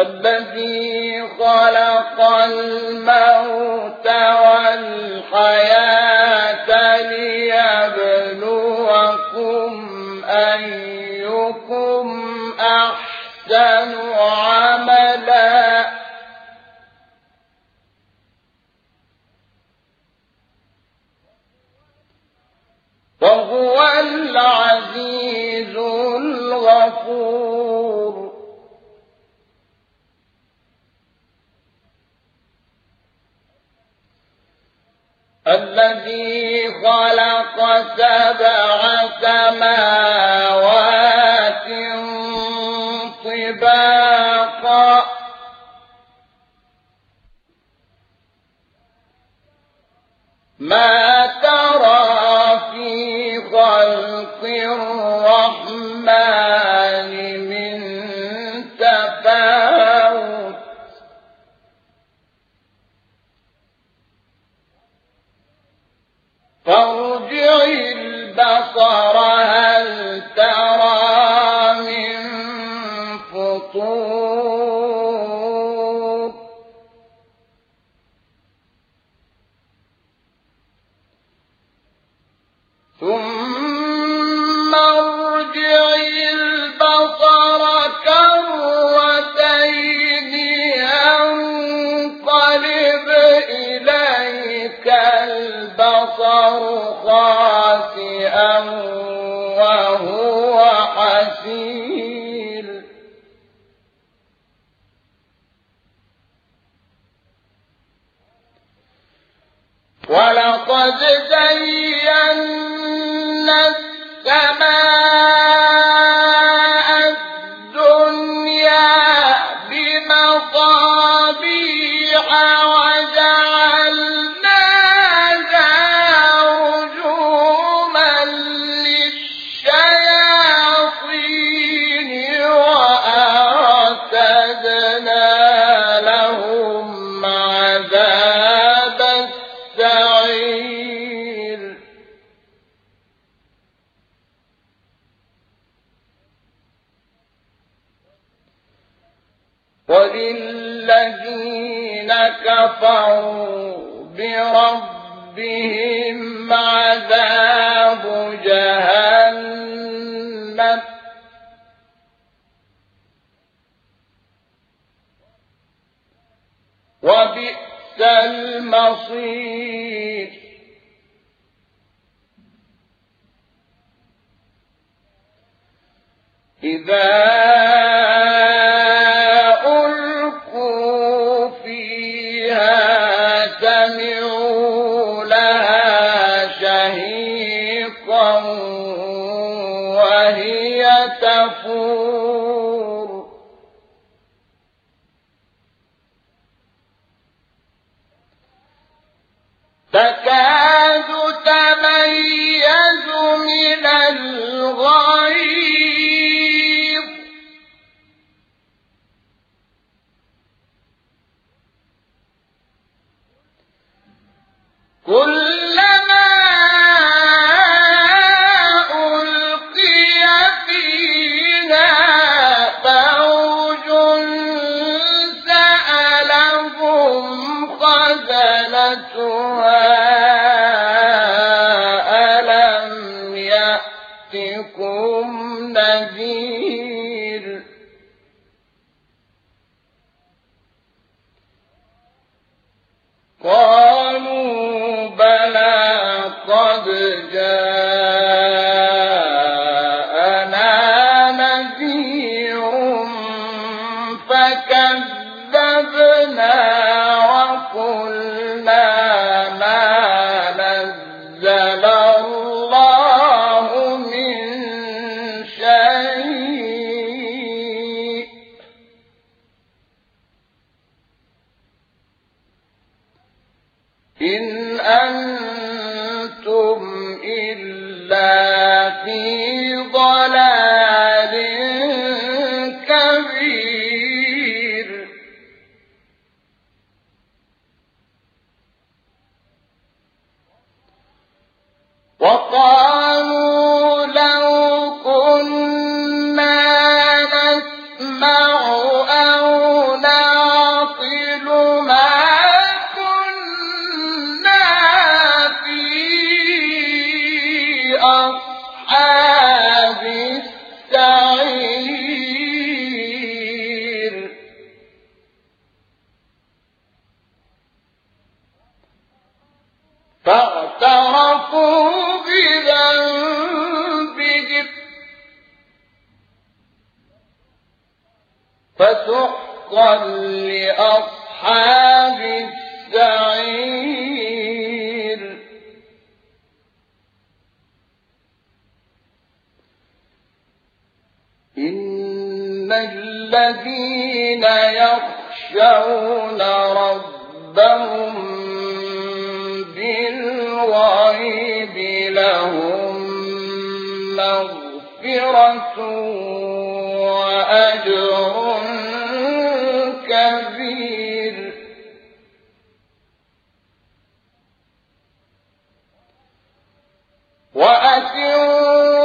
الذي خلق الموت والحياة فارجع البصر هل ترى من فطور؟ ثم ارجع البصر كرتين ينقلب البصر وللذين كفروا بربهم عذاب جهنم. وبئس المصير. إذا خزنتها به فسحقا لأصحاب السعير. إن الذين يخشون ربهم بالغيب لهم مغفرة وأجر وأسروا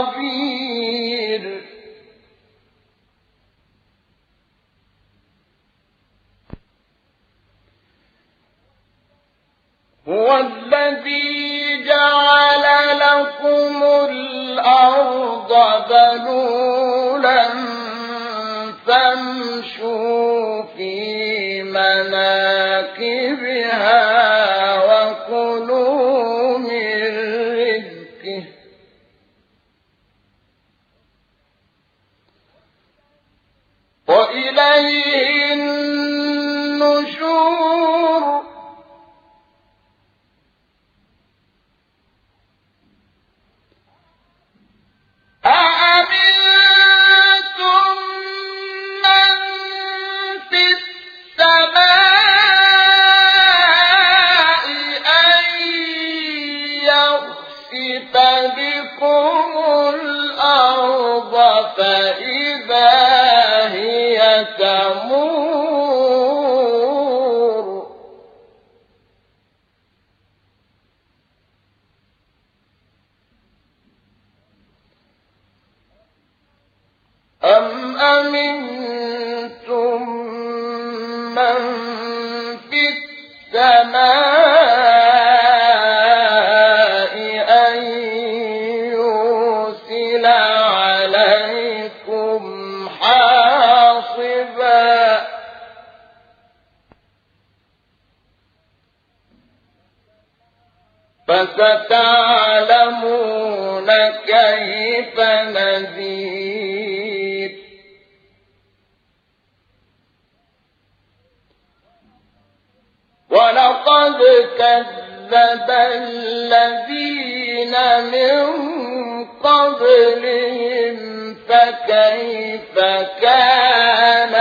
الخبير هو الذي جعل لكم الأرض ذلولا فامشوا في مناكبها. أمنتم من في السماء أن يرسل عليكم حاصبا فستعلمون كيف نذير ولقد كذب الذين من قبلهم فكيف كان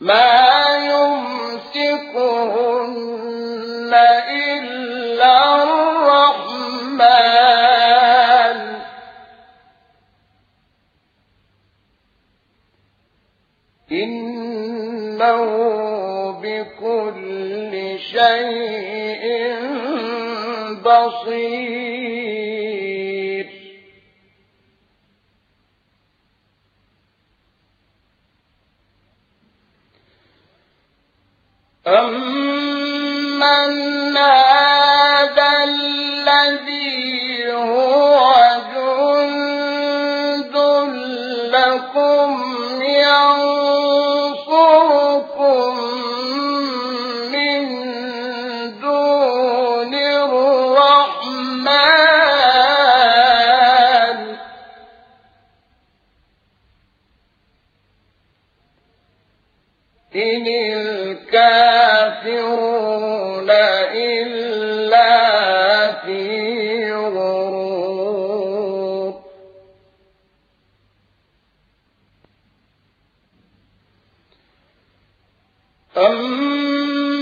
ما أمن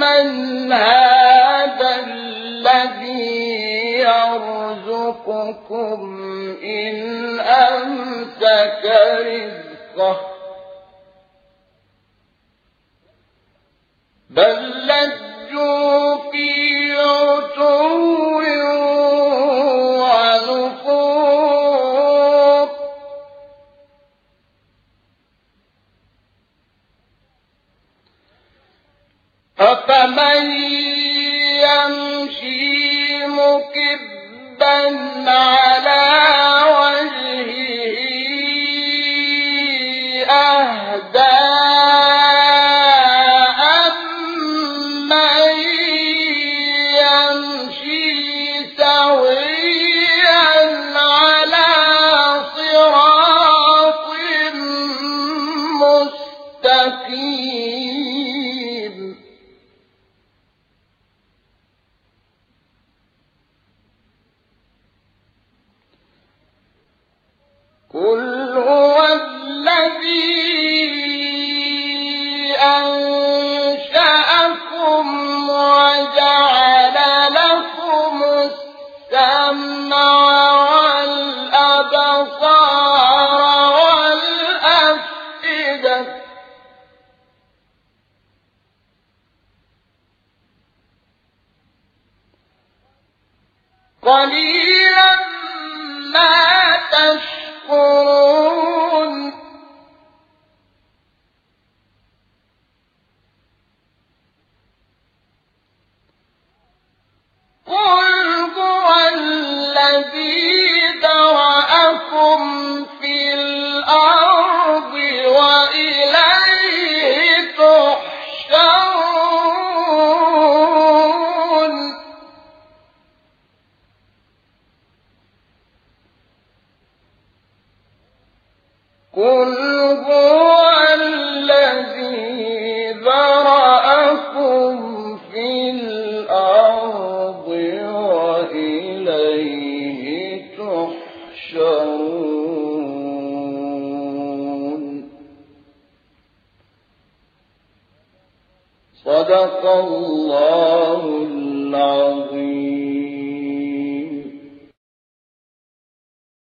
من هذا الذي يرزقكم إن أمسك رزقه بل لجوا فمن يمشي مكبا عليه